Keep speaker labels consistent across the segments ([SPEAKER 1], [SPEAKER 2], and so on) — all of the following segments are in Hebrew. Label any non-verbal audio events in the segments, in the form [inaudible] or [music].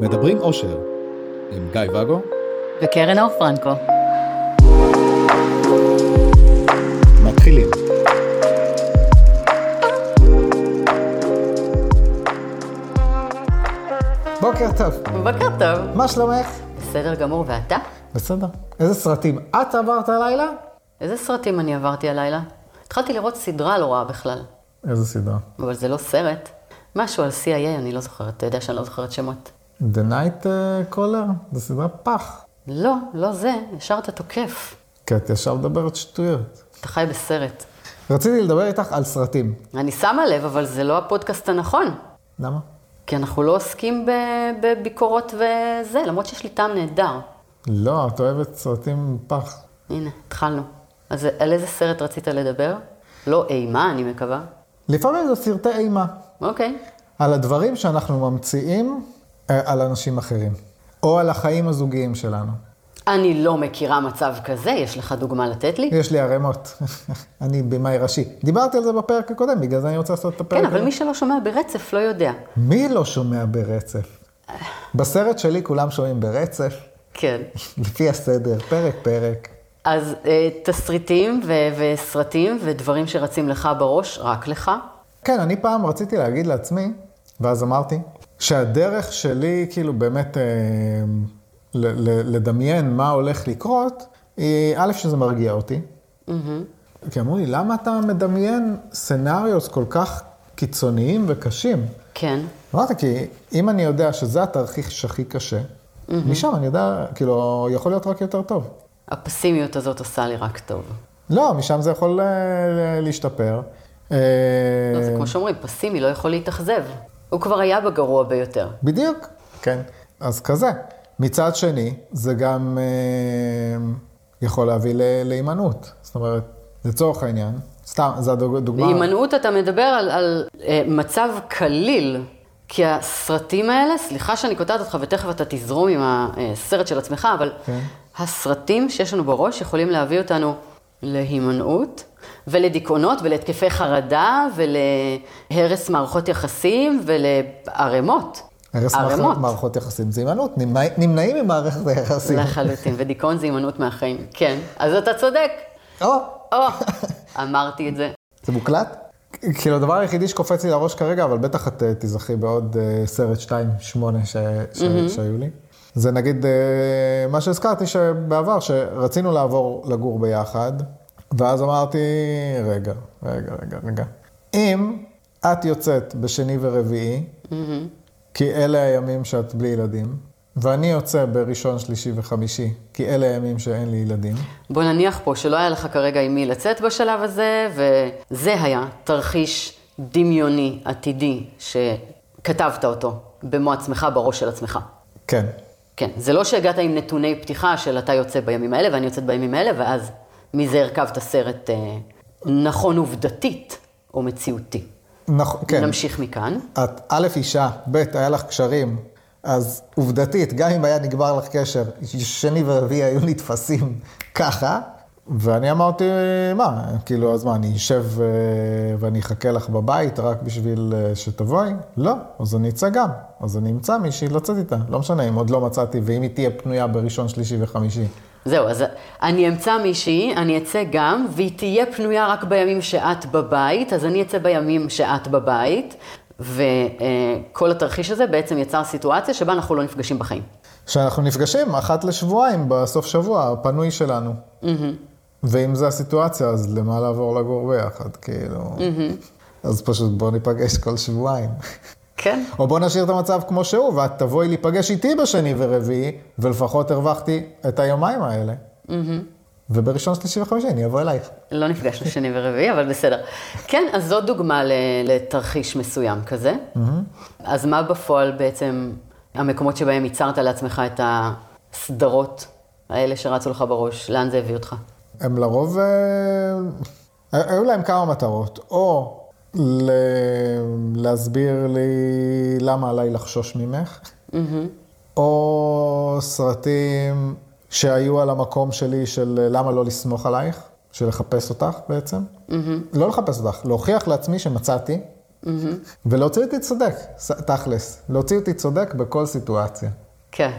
[SPEAKER 1] מדברים אושר, עם גיא ואגו
[SPEAKER 2] וקרן אור פרנקו.
[SPEAKER 1] מתחילים.
[SPEAKER 3] בוקר טוב,
[SPEAKER 2] בוקר טוב.
[SPEAKER 3] מה שלומך?
[SPEAKER 2] בסדר גמור, ואתה?
[SPEAKER 3] בסדר. איזה סרטים את עברת הלילה?
[SPEAKER 2] איזה סרטים אני עברתי הלילה? התחלתי לראות סדרה לא רעה בכלל,
[SPEAKER 3] איזה סדרה?
[SPEAKER 2] אבל זה לא סרט. משהו על CIA, אני לא זוכרת, אתה יודע שאני לא זוכרת שמות.
[SPEAKER 3] The Night uh, Caller? זו סדרה פח.
[SPEAKER 2] לא, לא זה, ישר אתה תוקף.
[SPEAKER 3] כי את ישר מדברת שטויות.
[SPEAKER 2] אתה חי בסרט.
[SPEAKER 3] רציתי לדבר איתך על סרטים.
[SPEAKER 2] אני שמה לב, אבל זה לא הפודקאסט הנכון.
[SPEAKER 3] למה?
[SPEAKER 2] כי אנחנו לא עוסקים בביקורות וזה, למרות שיש לי טעם נהדר.
[SPEAKER 3] לא, את אוהבת סרטים פח.
[SPEAKER 2] הנה, התחלנו. אז על איזה סרט רצית לדבר? לא אימה, אני מקווה.
[SPEAKER 3] לפעמים זה סרטי אימה.
[SPEAKER 2] אוקיי.
[SPEAKER 3] על הדברים שאנחנו ממציאים על אנשים אחרים. או על החיים הזוגיים שלנו.
[SPEAKER 2] אני לא מכירה מצב כזה, יש לך דוגמה לתת לי?
[SPEAKER 3] יש לי ערימות. [laughs] אני במאי ראשי. דיברתי על זה בפרק הקודם, בגלל זה אני רוצה לעשות את הפרק
[SPEAKER 2] כן, אבל
[SPEAKER 3] הזה.
[SPEAKER 2] מי שלא שומע ברצף לא יודע.
[SPEAKER 3] מי לא שומע ברצף? בסרט שלי כולם שומעים ברצף,
[SPEAKER 2] כן. [laughs]
[SPEAKER 3] לפי הסדר, פרק-פרק.
[SPEAKER 2] אז אה, תסריטים ו- וסרטים ודברים שרצים לך בראש, רק לך.
[SPEAKER 3] כן, אני פעם רציתי להגיד לעצמי, ואז אמרתי, שהדרך שלי, כאילו באמת אה, ל- ל- לדמיין מה הולך לקרות, היא, א', שזה מרגיע אותי. כי אמרו לי, למה אתה מדמיין סצנריוס כל כך קיצוניים וקשים?
[SPEAKER 2] כן.
[SPEAKER 3] אמרתי, כי אם אני יודע שזה התרחיש הכי קשה, משם אני יודע, כאילו, יכול להיות רק יותר טוב.
[SPEAKER 2] הפסימיות הזאת עושה לי רק טוב.
[SPEAKER 3] לא, משם זה יכול אה, להשתפר. אה,
[SPEAKER 2] לא, זה כמו שאומרים, פסימי לא יכול להתאכזב. הוא כבר היה בגרוע ביותר.
[SPEAKER 3] בדיוק, כן. אז כזה. מצד שני, זה גם אה, יכול להביא להימנעות. זאת אומרת, לצורך העניין, סתם, זו הדוגמה...
[SPEAKER 2] בהימנעות אתה מדבר על, על אה, מצב קליל, כי הסרטים האלה, סליחה שאני קוטעת אותך ותכף אתה תזרום עם הסרט של עצמך, אבל
[SPEAKER 3] כן.
[SPEAKER 2] הסרטים שיש לנו בראש יכולים להביא אותנו להימנעות ולדיכאונות ולהתקפי חרדה ולהרס מערכות יחסים ולערימות.
[SPEAKER 3] הרס מערכות, מערכות יחסים זה הימנעות, נמנע, נמנעים ממערכת היחסים.
[SPEAKER 2] לחלוטין, ודיכאון זה הימנעות מהחיים. כן, אז אתה צודק.
[SPEAKER 3] או,
[SPEAKER 2] או, אמרתי את זה.
[SPEAKER 3] זה מוקלט? כאילו, הדבר היחידי שקופץ לי לראש כרגע, אבל בטח את אה, תיזכרי בעוד אה, סרט 2-8 ש... ש... שהיו לי. זה נגיד אה, מה שהזכרתי שבעבר, שרצינו לעבור לגור ביחד, ואז אמרתי, רגע, רגע, רגע, רגע. אם את יוצאת בשני ורביעי, כי אלה הימים שאת בלי ילדים, ואני יוצא בראשון, שלישי וחמישי, כי אלה הימים שאין לי ילדים,
[SPEAKER 2] בוא נניח פה שלא היה לך כרגע עם מי לצאת בשלב הזה, וזה היה תרחיש דמיוני עתידי שכתבת אותו במו עצמך, בראש של עצמך.
[SPEAKER 3] כן.
[SPEAKER 2] כן, זה לא שהגעת עם נתוני פתיחה של אתה יוצא בימים האלה ואני יוצאת בימים האלה, ואז מזה הרכבת סרט אה, נכון עובדתית או מציאותי.
[SPEAKER 3] נכון, כן.
[SPEAKER 2] נמשיך מכאן.
[SPEAKER 3] את א', אישה, ב', היה לך קשרים, אז עובדתית, גם אם היה נגמר לך קשר, שני ורביעי היו נתפסים ככה, ואני אמרתי, מה, כאילו, אז מה, אני אשב אה, ואני אחכה לך בבית רק בשביל אה, שתבואי? לא, אז אני אצא גם. אז אני אמצא מישהי לצאת איתה, לא משנה אם עוד לא מצאתי, ואם היא תהיה פנויה בראשון, שלישי וחמישי.
[SPEAKER 2] זהו, אז אני אמצא מישהי, אני אצא גם, והיא תהיה פנויה רק בימים שאת בבית, אז אני אצא בימים שאת בבית, וכל התרחיש הזה בעצם יצר סיטואציה שבה אנחנו לא נפגשים בחיים.
[SPEAKER 3] שאנחנו נפגשים אחת לשבועיים בסוף שבוע, הפנוי שלנו. ואם זו הסיטואציה, אז למה לעבור לגור ביחד, כאילו... אז פשוט בוא ניפגש כל שבועיים.
[SPEAKER 2] כן.
[SPEAKER 3] או בוא נשאיר את המצב כמו שהוא, ואת תבואי להיפגש איתי בשני ורביעי, ולפחות הרווחתי את היומיים האלה. ובראשון, שלישי וחמישי אני אבוא אלייך.
[SPEAKER 2] לא נפגשנו שני ורביעי, אבל בסדר. כן, אז זאת דוגמה לתרחיש מסוים כזה. אז מה בפועל בעצם המקומות שבהם ייצרת לעצמך את הסדרות האלה שרצו לך בראש? לאן זה הביא אותך?
[SPEAKER 3] הם לרוב, אה, היו להם כמה מטרות, או. להסביר לי למה עליי לחשוש ממך, או סרטים שהיו על המקום שלי של למה לא לסמוך עלייך, של לחפש אותך בעצם. לא לחפש אותך, להוכיח לעצמי שמצאתי, ולהוציא אותי צודק, תכלס. להוציא אותי צודק בכל סיטואציה.
[SPEAKER 2] כן,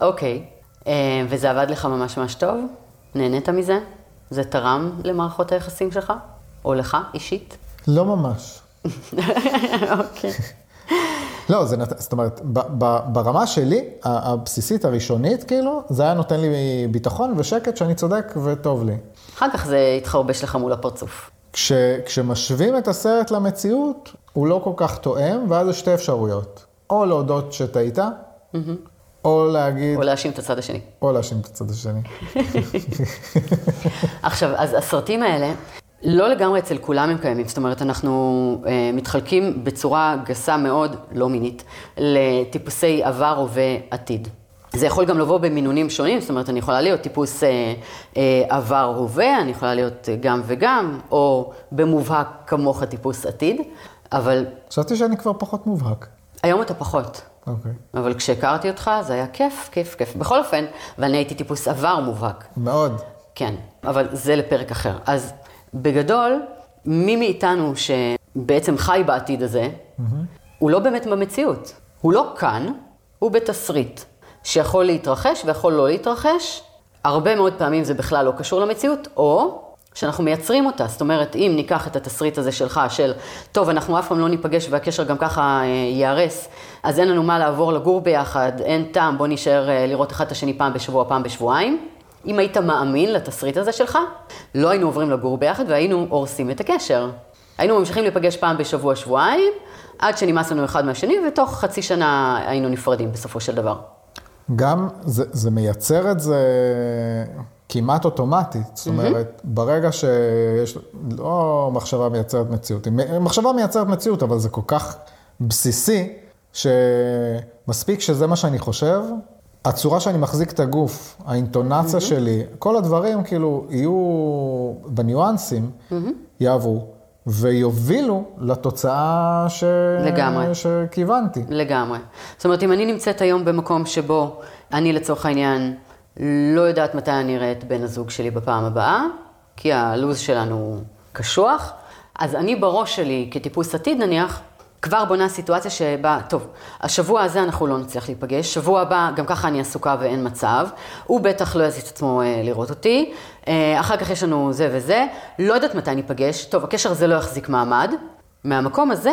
[SPEAKER 2] אוקיי. אה, וזה עבד לך ממש ממש טוב? נהנית מזה? זה תרם למערכות היחסים שלך? או לך, אישית?
[SPEAKER 3] לא ממש.
[SPEAKER 2] אוקיי.
[SPEAKER 3] לא, זה נת... זאת אומרת, ב- ב- ברמה שלי, הבסיסית הראשונית, כאילו, זה היה נותן לי ביטחון ושקט שאני צודק וטוב לי.
[SPEAKER 2] אחר כך זה יתחרבש לך מול הפרצוף.
[SPEAKER 3] כש, כשמשווים את הסרט למציאות, הוא לא כל כך תואם, ואז יש שתי אפשרויות. או להודות שטעית, או להגיד,
[SPEAKER 2] או להאשים את הצד השני.
[SPEAKER 3] או להאשים את הצד השני. [laughs]
[SPEAKER 2] עכשיו, אז הסרטים האלה, לא לגמרי אצל כולם הם קיימים. זאת אומרת, אנחנו אה, מתחלקים בצורה גסה מאוד, לא מינית, לטיפוסי עבר, הווה, עתיד. זה יכול גם לבוא במינונים שונים, זאת אומרת, אני יכולה להיות טיפוס אה, אה, עבר, הווה, אני יכולה להיות אה, גם וגם, או במובהק כמוך טיפוס עתיד, אבל
[SPEAKER 3] חשבתי שאני כבר פחות מובהק.
[SPEAKER 2] היום אתה פחות.
[SPEAKER 3] אוקיי.
[SPEAKER 2] אבל כשהכרתי אותך, זה היה כיף, כיף, כיף. בכל אופן, ואני הייתי טיפוס עבר מובהק.
[SPEAKER 3] מאוד.
[SPEAKER 2] כן, אבל זה לפרק אחר. אז בגדול, מי מאיתנו שבעצם חי בעתיד הזה, הוא לא באמת במציאות. הוא לא כאן, הוא בתסריט שיכול להתרחש ויכול לא להתרחש. הרבה מאוד פעמים זה בכלל לא קשור למציאות, או שאנחנו מייצרים אותה. זאת אומרת, אם ניקח את התסריט הזה שלך, של, טוב, אנחנו אף פעם לא ניפגש והקשר גם ככה אה, ייהרס, אז אין לנו מה לעבור לגור ביחד, אין טעם, בוא נשאר אה, לראות אחד את השני פעם בשבוע, פעם בשבועיים. אם היית מאמין לתסריט הזה שלך, לא היינו עוברים לגור ביחד והיינו הורסים את הקשר. היינו ממשיכים להיפגש פעם בשבוע, שבועיים, עד שנמאס לנו אחד מהשני, ותוך חצי שנה היינו נפרדים בסופו של דבר.
[SPEAKER 3] גם זה, זה מייצר את זה כמעט אוטומטית. זאת אומרת, ברגע שיש, לא מחשבה מייצרת מציאות, מחשבה מייצרת מציאות, אבל זה כל כך בסיסי, שמספיק שזה מה שאני חושב, הצורה שאני מחזיק את הגוף, האינטונציה שלי, כל הדברים כאילו יהיו בניואנסים, יעברו, ויובילו לתוצאה ש...
[SPEAKER 2] לגמרי.
[SPEAKER 3] שכיוונתי.
[SPEAKER 2] לגמרי. זאת אומרת, אם אני נמצאת היום במקום שבו אני לצורך העניין לא יודעת מתי אני אראה את בן הזוג שלי בפעם הבאה, כי הלו"ז שלנו קשוח, אז אני בראש שלי, כטיפוס עתיד נניח, כבר בונה סיטואציה שבה, טוב, השבוע הזה אנחנו לא נצליח להיפגש, שבוע הבא גם ככה אני עסוקה ואין מצב, הוא בטח לא יזיז את עצמו אה, לראות אותי, אה, אחר כך יש לנו זה וזה, לא יודעת מתי ניפגש, טוב, הקשר הזה לא יחזיק מעמד, מהמקום הזה,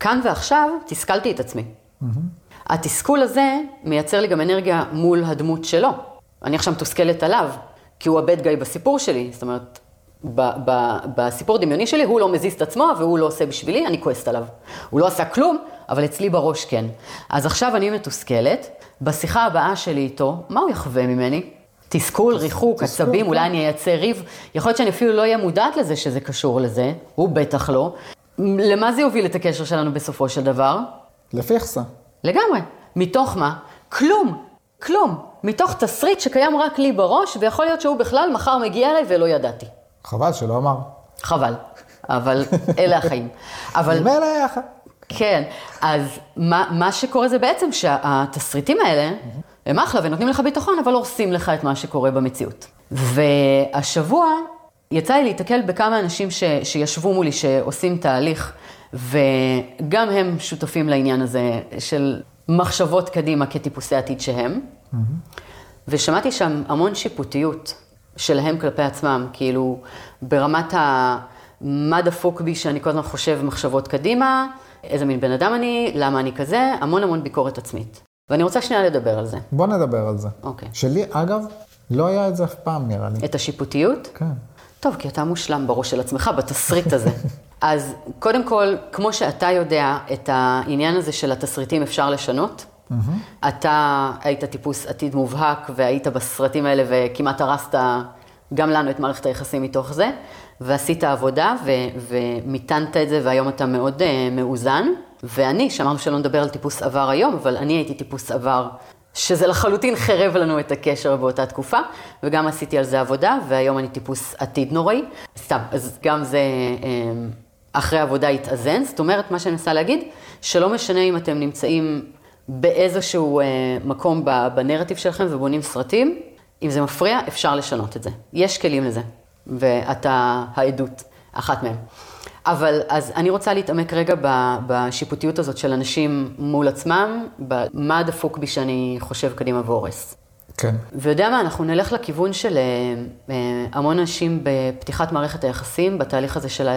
[SPEAKER 2] כאן ועכשיו, תסכלתי את עצמי. התסכול הזה מייצר לי גם אנרגיה מול הדמות שלו. אני עכשיו מתוסכלת עליו, כי הוא הבד גאי בסיפור שלי. זאת אומרת, ב- ב- בסיפור הדמיוני שלי, הוא לא מזיז את עצמו והוא לא עושה בשבילי, אני כועסת עליו. הוא לא עשה כלום, אבל אצלי בראש כן. אז עכשיו אני מתוסכלת, בשיחה הבאה שלי איתו, מה הוא יחווה ממני? תסכול, ריחוק, עצבים,
[SPEAKER 3] כן.
[SPEAKER 2] אולי אני אייצר ריב. יכול להיות שאני אפילו לא אהיה מודעת לזה שזה קשור לזה, הוא בטח לא. למה זה יוביל את הקשר שלנו בסופו של דבר?
[SPEAKER 3] לפי יחסה.
[SPEAKER 2] לגמרי. מתוך מה? כלום. כלום. מתוך תסריט שקיים רק לי בראש, ויכול להיות שהוא בכלל מחר מגיע אליי ולא ידעתי.
[SPEAKER 3] חבל שלא אמר.
[SPEAKER 2] חבל. אבל [laughs] אלה החיים. אבל
[SPEAKER 3] ממילא יחד.
[SPEAKER 2] כן, אז מה, מה שקורה זה בעצם שהתסריטים האלה הם אחלה ונותנים לך ביטחון, אבל הורסים לך את מה שקורה במציאות. והשבוע יצא לי להתקל בכמה אנשים ש, שישבו מולי, שעושים תהליך, וגם הם שותפים לעניין הזה של מחשבות קדימה כטיפוסי עתיד שהם. ושמעתי שם המון שיפוטיות שלהם כלפי עצמם, כאילו ברמת ה... מה דפוק בי שאני כל הזמן חושב מחשבות קדימה, איזה מין בן אדם אני, למה אני כזה, המון המון ביקורת עצמית. ואני רוצה שנייה לדבר על זה.
[SPEAKER 3] בוא נדבר על זה.
[SPEAKER 2] אוקיי.
[SPEAKER 3] שלי, אגב, לא היה את זה אף פעם, נראה לי.
[SPEAKER 2] את השיפוטיות?
[SPEAKER 3] כן.
[SPEAKER 2] טוב, כי אתה מושלם בראש של עצמך, בתסריט הזה. [laughs] אז קודם כל, כמו שאתה יודע, את העניין הזה של התסריטים אפשר לשנות. אתה היית טיפוס עתיד מובהק, והיית בסרטים האלה וכמעט הרסת גם לנו את מערכת היחסים מתוך זה, ועשית עבודה ו- ומיתנת את זה, והיום אתה מאוד uh, מאוזן. ואני, שאמרנו שלא נדבר על טיפוס עבר היום, אבל אני הייתי טיפוס עבר, שזה לחלוטין חרב לנו את הקשר באותה תקופה, וגם עשיתי על זה עבודה, והיום אני טיפוס עתיד נוראי. סתם, אז גם זה אה, אחרי עבודה התאזן. זאת אומרת, מה שאני מנסה להגיד, שלא משנה אם אתם נמצאים באיזשהו אה, מקום בנרטיב שלכם ובונים סרטים, אם זה מפריע, אפשר לשנות את זה. יש כלים לזה, ואתה העדות, אחת מהם. אבל אז אני רוצה להתעמק רגע ב- בשיפוטיות הזאת של אנשים מול עצמם, במה דפוק בי שאני חושב קדימה והורס.
[SPEAKER 3] כן.
[SPEAKER 2] ויודע מה, אנחנו נלך לכיוון של אה, אה, המון אנשים בפתיחת מערכת היחסים, בתהליך הזה של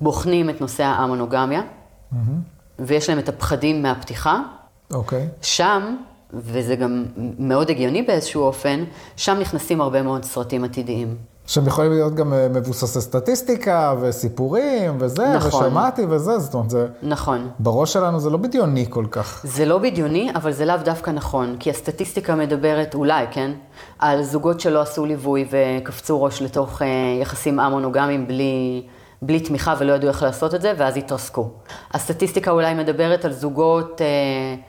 [SPEAKER 2] בוחנים את נושא המונוגמיה, ויש להם את הפחדים מהפתיחה.
[SPEAKER 3] אוקיי.
[SPEAKER 2] שם, וזה גם מאוד הגיוני באיזשהו אופן, שם נכנסים הרבה מאוד סרטים עתידיים.
[SPEAKER 3] שהם יכולים להיות גם אה, מבוססי סטטיסטיקה וסיפורים וזה,
[SPEAKER 2] נכון.
[SPEAKER 3] ושמעתי וזה, זאת אומרת, זה,
[SPEAKER 2] נכון.
[SPEAKER 3] בראש שלנו זה לא בדיוני כל כך.
[SPEAKER 2] זה לא בדיוני, אבל זה לאו דווקא נכון, כי הסטטיסטיקה מדברת, אולי, כן, על זוגות שלא עשו ליווי וקפצו ראש לתוך אה, יחסים א-מונוגמיים בלי, בלי תמיכה ולא ידעו איך לעשות את זה, ואז התרסקו. הסטטיסטיקה אולי מדברת על זוגות אה,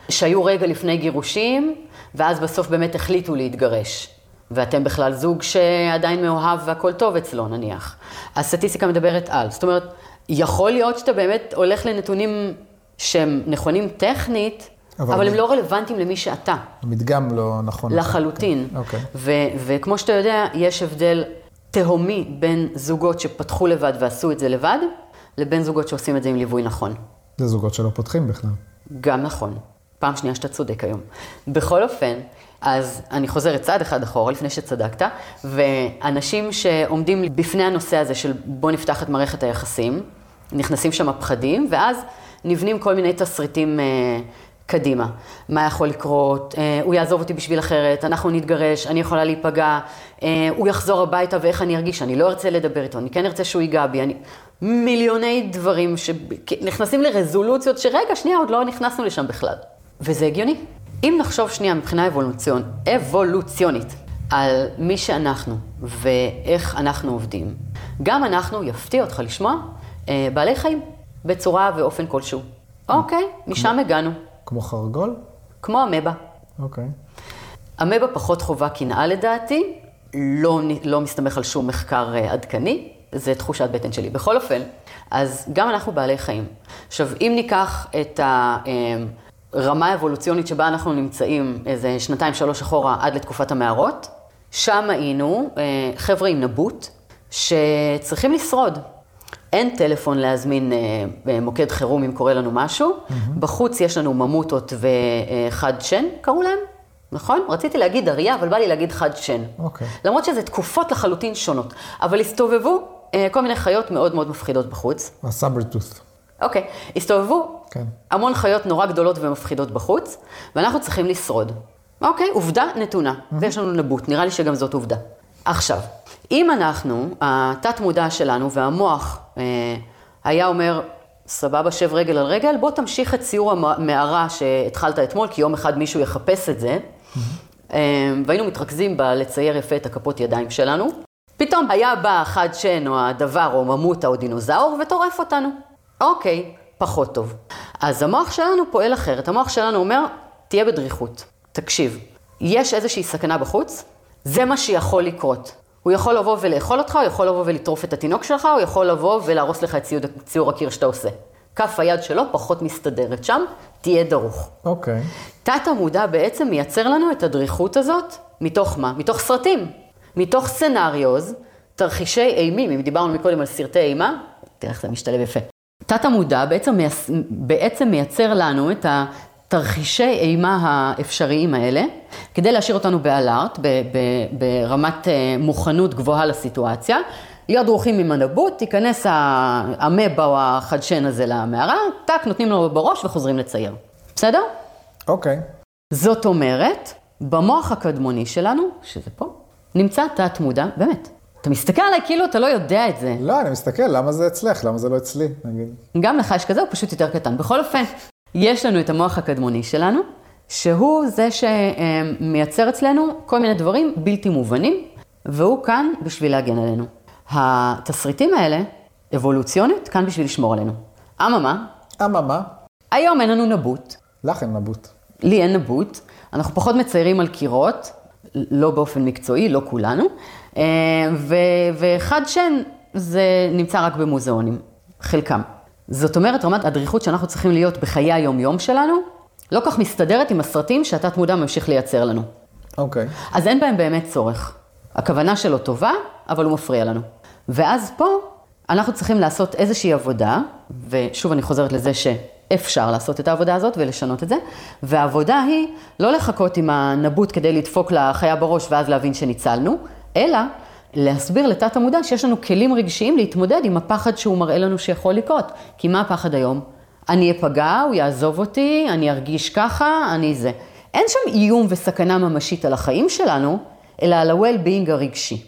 [SPEAKER 2] שהיו רגע לפני גירושים, ואז בסוף באמת החליטו להתגרש. ואתם בכלל זוג שעדיין מאוהב והכל טוב אצלו, נניח. הסטטיסטיקה מדברת על. זאת אומרת, יכול להיות שאתה באמת הולך לנתונים שהם נכונים טכנית,
[SPEAKER 3] אבל
[SPEAKER 2] אבל, הם לא רלוונטיים למי שאתה.
[SPEAKER 3] המדגם לא נכון.
[SPEAKER 2] לחלוטין.
[SPEAKER 3] אוקיי.
[SPEAKER 2] ו- וכמו שאתה יודע, יש הבדל תהומי בין זוגות שפתחו לבד ועשו את זה לבד, לבין זוגות שעושים את זה עם ליווי נכון.
[SPEAKER 3] זה זוגות שלא פותחים בכלל.
[SPEAKER 2] גם נכון. פעם שנייה שאתה צודק היום. בכל אופן, אז אני חוזרת צעד אחד אחורה לפני שצדקת, ואנשים שעומדים בפני הנושא הזה של בוא נפתח את מערכת היחסים, נכנסים שם פחדים, ואז נבנים כל מיני תסריטים אה, קדימה. מה יכול לקרות, אה, הוא יעזוב אותי בשביל אחרת, אנחנו נתגרש, אני יכולה להיפגע, אה, הוא יחזור הביתה ואיך אני ארגיש, אני לא ארצה לדבר איתו, אני כן ארצה שהוא ייגע בי, אני... מיליוני דברים שנכנסים לרזולוציות שרגע, שנייה, עוד לא נכנסנו לשם בכלל. וזה הגיוני. אם נחשוב שנייה מבחינה אבולוציון, אבולוציונית על מי שאנחנו ואיך אנחנו עובדים, גם אנחנו, יפתיע אותך לשמוע, אה, בעלי חיים, בצורה ואופן כלשהו. אוקיי, משם הגענו.
[SPEAKER 3] כמו חרגול?
[SPEAKER 2] כמו אמבה.
[SPEAKER 3] אוקיי.
[SPEAKER 2] אמבה פחות חובה קנאה לדעתי, לא, לא מסתמך על שום מחקר אה, עדכני, זה תחושת בטן שלי. בכל אופן, אז גם אנחנו בעלי חיים. עכשיו, אם ניקח את הרמה האבולוציונית שבה אנחנו נמצאים איזה שנתיים, שלוש אחורה עד לתקופת המערות, שם היינו אה, חבר'ה עם נבוט שצריכים לשרוד. אין טלפון להזמין אה, מוקד חירום אם קורה לנו משהו. Mm-hmm. בחוץ יש לנו ממוטות וחד שן, קראו להם, נכון? רציתי להגיד אריה, אבל בא לי להגיד חד שן.
[SPEAKER 3] אוקיי.
[SPEAKER 2] למרות שזה תקופות לחלוטין שונות. אבל הסתובבו אה, כל מיני חיות מאוד מאוד מפחידות בחוץ.
[SPEAKER 3] הסאברטוס.
[SPEAKER 2] אוקיי, הסתובבו
[SPEAKER 3] כן.
[SPEAKER 2] המון חיות נורא גדולות ומפחידות בחוץ, ואנחנו צריכים לשרוד. אוקיי, עובדה נתונה, ויש לנו נבוט, נראה לי שגם זאת עובדה. עכשיו, אם אנחנו, התת מודע שלנו והמוח אה, היה אומר, סבבה, שב רגל על רגל, בוא תמשיך את ציור המערה שהתחלת אתמול, כי יום אחד מישהו יחפש את זה, אה, והיינו מתרכזים בלצייר יפה את הכפות ידיים שלנו. פתאום היה בא החד שן או הדבר או ממוטה או דינוזאור וטורף אותנו. אוקיי, פחות טוב. אז המוח שלנו פועל אחרת. המוח שלנו אומר, תהיה בדריכות. תקשיב, יש איזושהי סכנה בחוץ, זה מה שיכול לקרות. הוא יכול לבוא ולאכול אותך, הוא יכול לבוא ולטרוף את התינוק שלך, הוא יכול לבוא ולהרוס לך את ציוד, ציור הקיר שאתה עושה. כף היד שלו פחות מסתדרת שם, תהיה דרוך.
[SPEAKER 3] אוקיי.
[SPEAKER 2] תת המודע בעצם מייצר לנו את הדריכות הזאת, מתוך מה? מתוך סרטים. מתוך סצנריוז, תרחישי אימים, אם דיברנו מקודם על סרטי אימה, תראה איך זה משתלב יפה. תת המודע בעצם. בעצם מייצר לנו את התרחישי אימה האפשריים האלה, כדי להשאיר אותנו באלארט. ברמת אה, מוכנות גבוהה לסיטואציה. להיות דרוכים עם הנבוט, תיכנס המבה או החדשן הזה למערה, טאק, נותנים לו בראש וחוזרים לצייר. בסדר?
[SPEAKER 3] אוקיי.
[SPEAKER 2] זאת אומרת, במוח הקדמוני שלנו, שזה פה, נמצא תת מודע, באמת. אתה מסתכל עליי כאילו אתה לא יודע את זה.
[SPEAKER 3] לא, אני מסתכל, למה זה אצלך? למה זה לא אצלי? נגיד.
[SPEAKER 2] גם לך יש כזה, הוא פשוט יותר קטן. בכל אופן, יש לנו את המוח הקדמוני שלנו, שהוא זה שמייצר אצלנו כל מיני דברים בלתי מובנים, והוא כאן בשביל להגן עלינו. התסריטים האלה, אבולוציונית, כאן בשביל לשמור עלינו. אממה,
[SPEAKER 3] אממה,
[SPEAKER 2] היום אין לנו נבוט,
[SPEAKER 3] לך אין נבוט.
[SPEAKER 2] לי אין נבוט, אנחנו פחות מציירים על קירות, לא באופן מקצועי, לא כולנו, אה, ו- וחד שן זה נמצא רק במוזיאונים, חלקם. זאת אומרת, רמת הדריכות שאנחנו צריכים להיות בחיי היום-יום שלנו, לא כך מסתדרת עם הסרטים שהתת מודע ממשיך לייצר לנו.
[SPEAKER 3] אוקיי.
[SPEAKER 2] אז אין בהם באמת צורך. הכוונה שלו טובה, אבל הוא מפריע לנו. ואז פה אנחנו צריכים לעשות איזושהי עבודה, ושוב אני חוזרת לזה שאפשר לעשות את העבודה הזאת ולשנות את זה, והעבודה היא לא לחכות עם הנבוט כדי לדפוק לחיה בראש ואז להבין שניצלנו, אלא להסביר לתת המודע שיש לנו כלים רגשיים להתמודד עם הפחד שהוא מראה לנו שיכול לקרות. כי מה הפחד היום? אני אפגע, הוא יעזוב אותי, אני ארגיש ככה, אני זה. אין שם איום וסכנה ממשית על החיים שלנו, אלא על ה-well-being הרגשי.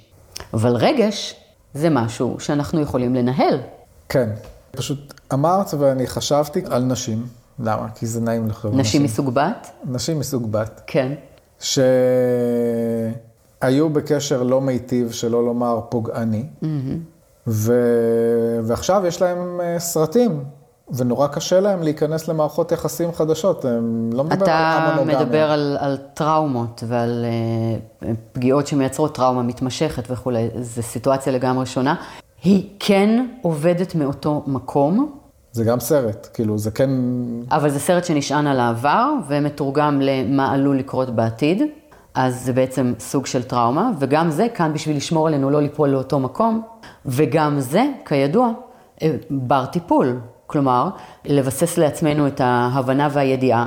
[SPEAKER 2] אבל רגש זה משהו שאנחנו יכולים לנהל.
[SPEAKER 3] כן, פשוט אמרת ואני חשבתי על נשים. למה? כי זה נעים לחשוב על
[SPEAKER 2] נשים מסוג בת?
[SPEAKER 3] נשים מסוג בת.
[SPEAKER 2] כן.
[SPEAKER 3] שהיו בקשר לא מיטיב, שלא לומר פוגעני, ו... ועכשיו יש להם אה, סרטים, ונורא קשה להם להיכנס למערכות יחסים חדשות. הם לא מדבר על
[SPEAKER 2] אתה
[SPEAKER 3] המונוגמיה.
[SPEAKER 2] מדבר על, על טראומות ועל uh, פגיעות שמייצרות טראומה מתמשכת וכולי, זו סיטואציה לגמרי שונה. היא כן עובדת מאותו מקום,
[SPEAKER 3] זה גם סרט, כאילו, זה כן...
[SPEAKER 2] אבל זה סרט שנשען על העבר ומתורגם למה עלול לקרות בעתיד, אז זה בעצם סוג של טראומה, וגם זה כאן בשביל לשמור עלינו לא ליפול לאותו מקום, וגם זה, כידוע, אה, בר טיפול. כלומר, לבסס לעצמנו את ההבנה והידיעה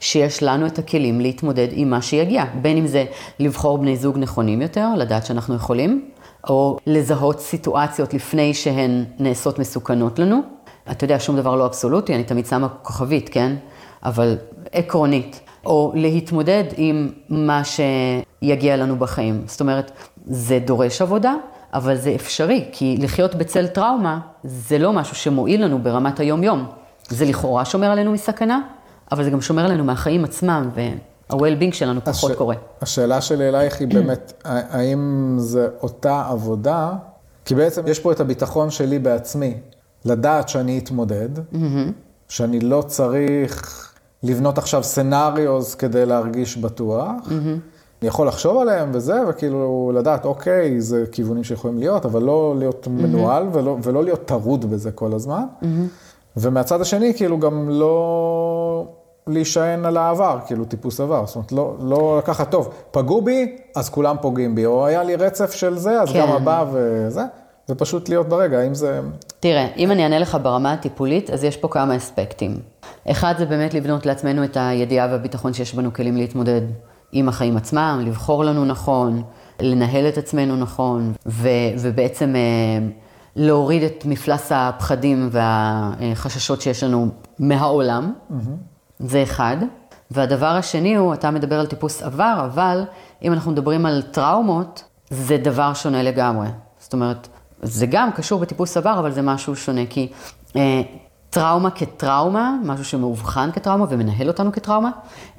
[SPEAKER 2] שיש לנו את הכלים להתמודד עם מה שיגיע, בין אם זה לבחור בני זוג נכונים יותר, לדעת שאנחנו יכולים, או לזהות סיטואציות לפני שהן נעשות מסוכנות לנו. אתה יודע, שום דבר לא אבסולוטי, אני תמיד שמה כוכבית, כן? אבל עקרונית. או להתמודד עם מה שיגיע לנו בחיים. זאת אומרת, זה דורש עבודה, אבל זה אפשרי, כי לחיות בצל טראומה זה לא משהו שמועיל לנו ברמת היום-יום. זה לכאורה שומר עלינו מסכנה, אבל זה גם שומר עלינו מהחיים עצמם, וה-well-being שלנו פחות
[SPEAKER 3] הש...
[SPEAKER 2] קורה.
[SPEAKER 3] השאלה שלי אלייך היא באמת, האם זה אותה עבודה? כי בעצם יש פה את הביטחון שלי בעצמי, לדעת שאני אתמודד, שאני לא צריך לבנות עכשיו scenarios כדי להרגיש בטוח. אני יכול לחשוב עליהם וזה, וכאילו לדעת, אוקיי, זה כיוונים שיכולים להיות, אבל לא להיות מנוהל ולא, ולא להיות טרוד בזה כל הזמן. ומהצד השני, כאילו גם לא להישען על העבר, כאילו טיפוס עבר. זאת אומרת, לא, לא לקחת, טוב, פגעו בי, אז כולם פוגעים בי, או היה לי רצף של זה, אז
[SPEAKER 2] כן.
[SPEAKER 3] גם הבא וזה. זה פשוט להיות ברגע, האם זה...
[SPEAKER 2] תראה, אם אני אענה לך ברמה הטיפולית, אז יש פה כמה אספקטים. אחד זה באמת לבנות לעצמנו את הידיעה והביטחון שיש בנו כלים להתמודד עם החיים עצמם, לבחור לנו נכון, לנהל את עצמנו נכון, ו- ובעצם אה, להוריד את מפלס הפחדים והחששות שיש לנו מהעולם. זה אחד. והדבר השני הוא, אתה מדבר על טיפוס עבר, אבל אם אנחנו מדברים על טראומות, זה דבר שונה לגמרי. זאת אומרת, זה גם קשור בטיפוס עבר, אבל זה משהו שונה, כי אה, טראומה כטראומה, משהו שמאובחן כטראומה ומנהל אותנו כטראומה,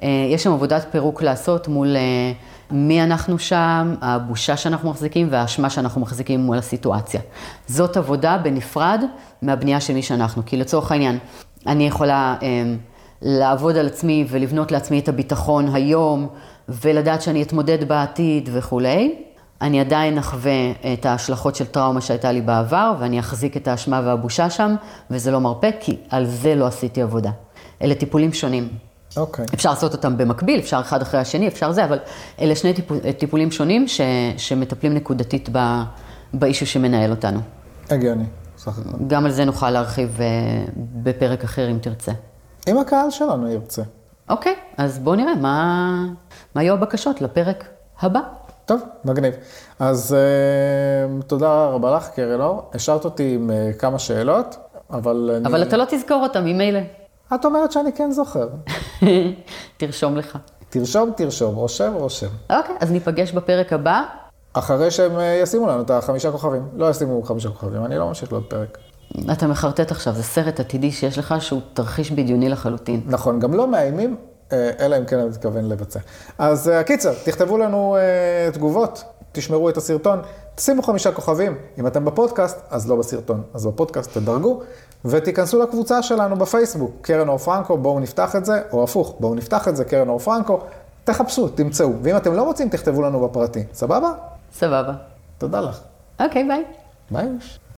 [SPEAKER 2] אה, יש שם עבודת פירוק לעשות מול אה, מי אנחנו שם, הבושה שאנחנו מחזיקים והאשמה שאנחנו מחזיקים מול הסיטואציה. זאת עבודה בנפרד מהבנייה של מי שאנחנו, כי לצורך העניין, אני יכולה אה, לעבוד על עצמי ולבנות לעצמי את הביטחון היום, ולדעת שאני אתמודד בעתיד וכולי. אני עדיין אחווה את ההשלכות של טראומה שהייתה לי בעבר, ואני אחזיק את האשמה והבושה שם, וזה לא מרפא, כי על זה לא עשיתי עבודה. אלה טיפולים שונים.
[SPEAKER 3] אוקיי.
[SPEAKER 2] אפשר לעשות אותם במקביל, אפשר אחד אחרי השני, אפשר זה, אבל אלה שני טיפול, טיפולים שונים ש, שמטפלים נקודתית ב, באישו שמנהל אותנו.
[SPEAKER 3] הגיוני, סך הכל.
[SPEAKER 2] גם על זה נוכל להרחיב אה, בפרק אחר אם תרצה.
[SPEAKER 3] אם הקהל שלנו ירצה.
[SPEAKER 2] אוקיי, אז בואו נראה מה, מה יהיו הבקשות לפרק הבא.
[SPEAKER 3] טוב, מגניב. אז uh, תודה רבה לך, קרן אור. השארת אותי עם uh, כמה שאלות, אבל אני...
[SPEAKER 2] אבל אתה לא תזכור אותם ממילא.
[SPEAKER 3] את אומרת שאני כן זוכר. [laughs]
[SPEAKER 2] תרשום לך.
[SPEAKER 3] תרשום, תרשום, רושם, רושם.
[SPEAKER 2] אוקיי, אז ניפגש בפרק הבא.
[SPEAKER 3] אחרי שהם אה, ישימו לנו את החמישה כוכבים. לא ישימו חמישה כוכבים, אני לא ממשיך לעוד פרק.
[SPEAKER 2] אתה מחרטט עכשיו, זה סרט עתידי שיש לך שהוא תרחיש בדיוני לחלוטין.
[SPEAKER 3] נכון, גם לא מאיימים, אלא אם כן אני מתכוון לבצע. אז אה, קיצר, תכתבו לנו אה, תגובות, תשמרו את הסרטון, שימו חמישה כוכבים. אם אתם בפודקאסט, אז לא בסרטון, אז בפודקאסט תדרגו, ותיכנסו לקבוצה שלנו בפייסבוק, קרן אור פרנקו, בואו נפתח את זה, או הפוך, בואו נפתח את זה, קרן אור פרנקו, תחפשו, תמצאו. ואם אתם לא רוצים, תכתבו לנו בפרטי. סבבה?
[SPEAKER 2] סבבה.
[SPEAKER 3] תודה לך.
[SPEAKER 2] אוקיי, ביי.
[SPEAKER 3] ביי.